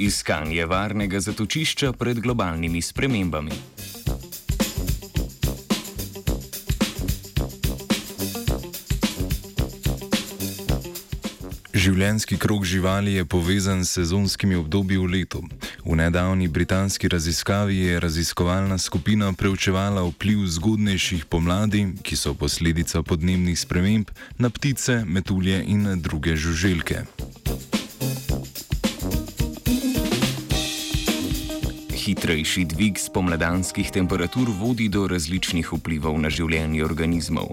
Iskanje varnega zatočišča pred globalnimi spremembami. Življenjski krok živali je povezan s sezonskimi obdobji v letu. V nedavni britanski raziskavi je raziskovalna skupina preučevala vpliv zgodnejših pomladi, ki so posledica podnebnih sprememb, na ptice, metulje in druge žuželke. Hitrejši dvig spomladanskih temperatur vodi do različnih vplivov na življenje organizmov.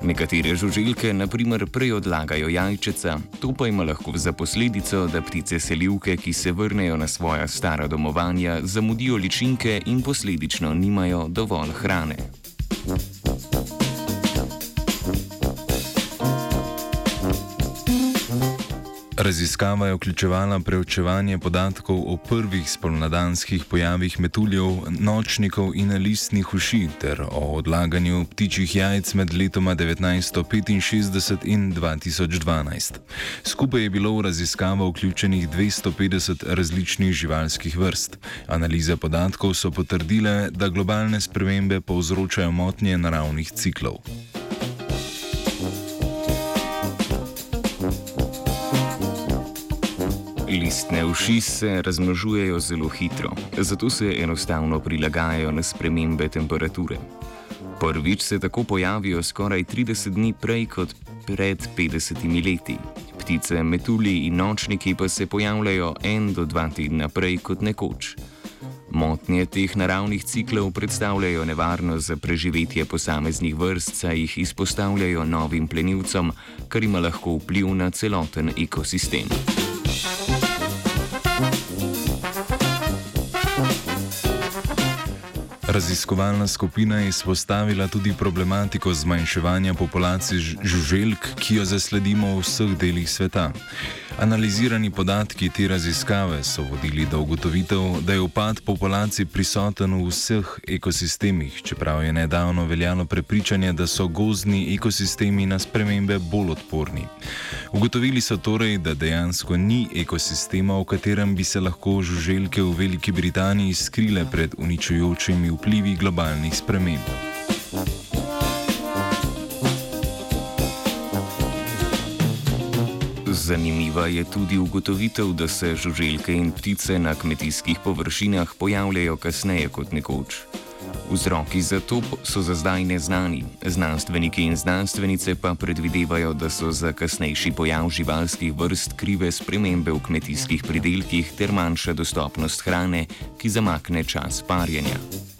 Nekatere žuželke, naprimer, prej odlagajo jajčeca, to pa ima lahko za posledico, da ptice selivke, ki se vrnejo na svoja stara domovanja, zamudijo ličinke in posledično nimajo dovolj hrane. Raziskava je vključevala preučevanje podatkov o prvih spolnadanskih pojavih metuljev, nočnikov in listnih uši ter o odlaganju ptičjih jajc med letoma 1965 in 2012. Skupaj je bilo v raziskavo vključenih 250 različnih živalskih vrst. Analize podatkov so potrdile, da globalne spremembe povzročajo motnje naravnih ciklov. Listne uši se razmnožujejo zelo hitro, zato se enostavno prilagajajo na spremembe temperature. Prvič se tako pojavijo skoraj 30 dni prej kot pred 50 leti. Ptice, metulji in nočniki pa se pojavljajo en do dva tedna prej kot nekoč. Motnje teh naravnih ciklov predstavljajo nevarnost za preživetje posameznih vrst, saj jih izpostavljajo novim plenilcem, kar ima lahko vpliv na celoten ekosistem. Raziskovalna skupina je izpostavila tudi problematiko zmanjševanja populacij žuželk, ki jo zasledimo v vseh delih sveta. Analizirani podatki te raziskave so vodili do ugotovitev, da je upad populacij prisoten v vseh ekosistemih, čeprav je nedavno veljalo prepričanje, da so gozdni ekosistemi na spremembe bolj odporni. Ugotovili so torej, da dejansko ni ekosistema, v katerem bi se lahko žuželke v Veliki Britaniji skrile pred uničujočimi vplivi globalnih sprememb. Zanimiva je tudi ugotovitev, da se žuželke in ptice na kmetijskih površinah pojavljajo kasneje kot nekoč. Vzroki za to so za zdaj neznani. Znanstveniki in znanstvenice pa predvidevajo, da so za kasnejši pojav živalskih vrst krive spremembe v kmetijskih pridelkih ter manjša dostopnost hrane, ki zamakne čas parjenja.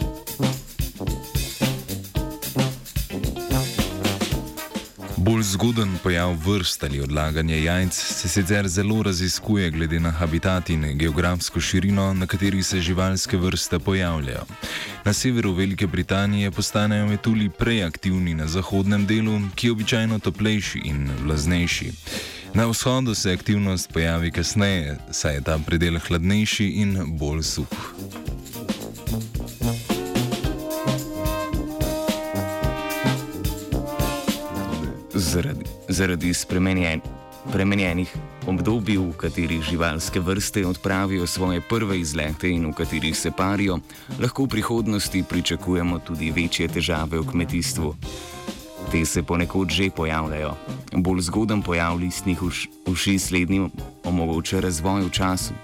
Bolj zgoden pojav vrst ali odlaganje jajc se sicer zelo raziskuje glede na habitat in geografsko širino, na kateri se živalske vrste pojavljajo. Na severu Velike Britanije postanejo metulji prej aktivni na zahodnem delu, ki je običajno toplejši in vlaznejši. Na vzhodu se aktivnost pojavi kasneje, saj je ta predel hladnejši in bolj suh. Zaradi, zaradi spremenjen, spremenjenih obdobij, v katerih živalske vrste odpravijo svoje prve izlete in v katerih se parijo, lahko v prihodnosti pričakujemo tudi večje težave v kmetijstvu. Te se ponekod že pojavljajo. Bolj zgoden pojav listnih uš, uši slednjim omogoča razvoj v času.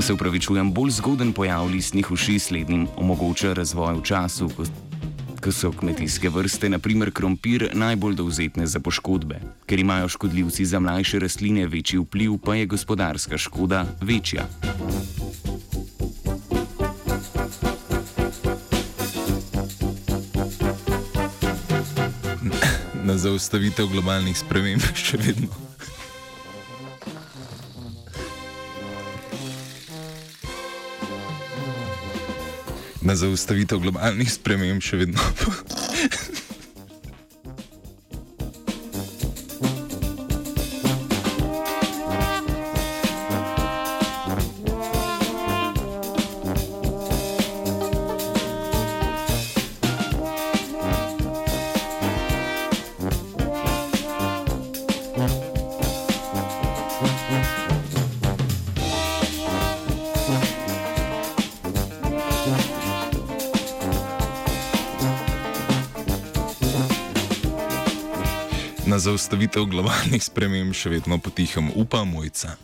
Se upravičujem, bolj zgoden pojav listnih uši slednjim omogoča razvoj v času, ko so kmetijske vrste, naprimer krompir, najbolj dovzetne za poškodbe. Ker imajo škodljivci za mlajše rastline večji vpliv, pa je gospodarska škoda večja. Na zaustavitev globalnih sprememb še vedno. Na zaustavitev globalnih sprememb še vedno. Na zaustavitev globalnih sprememb še vedno potihem upa mojca.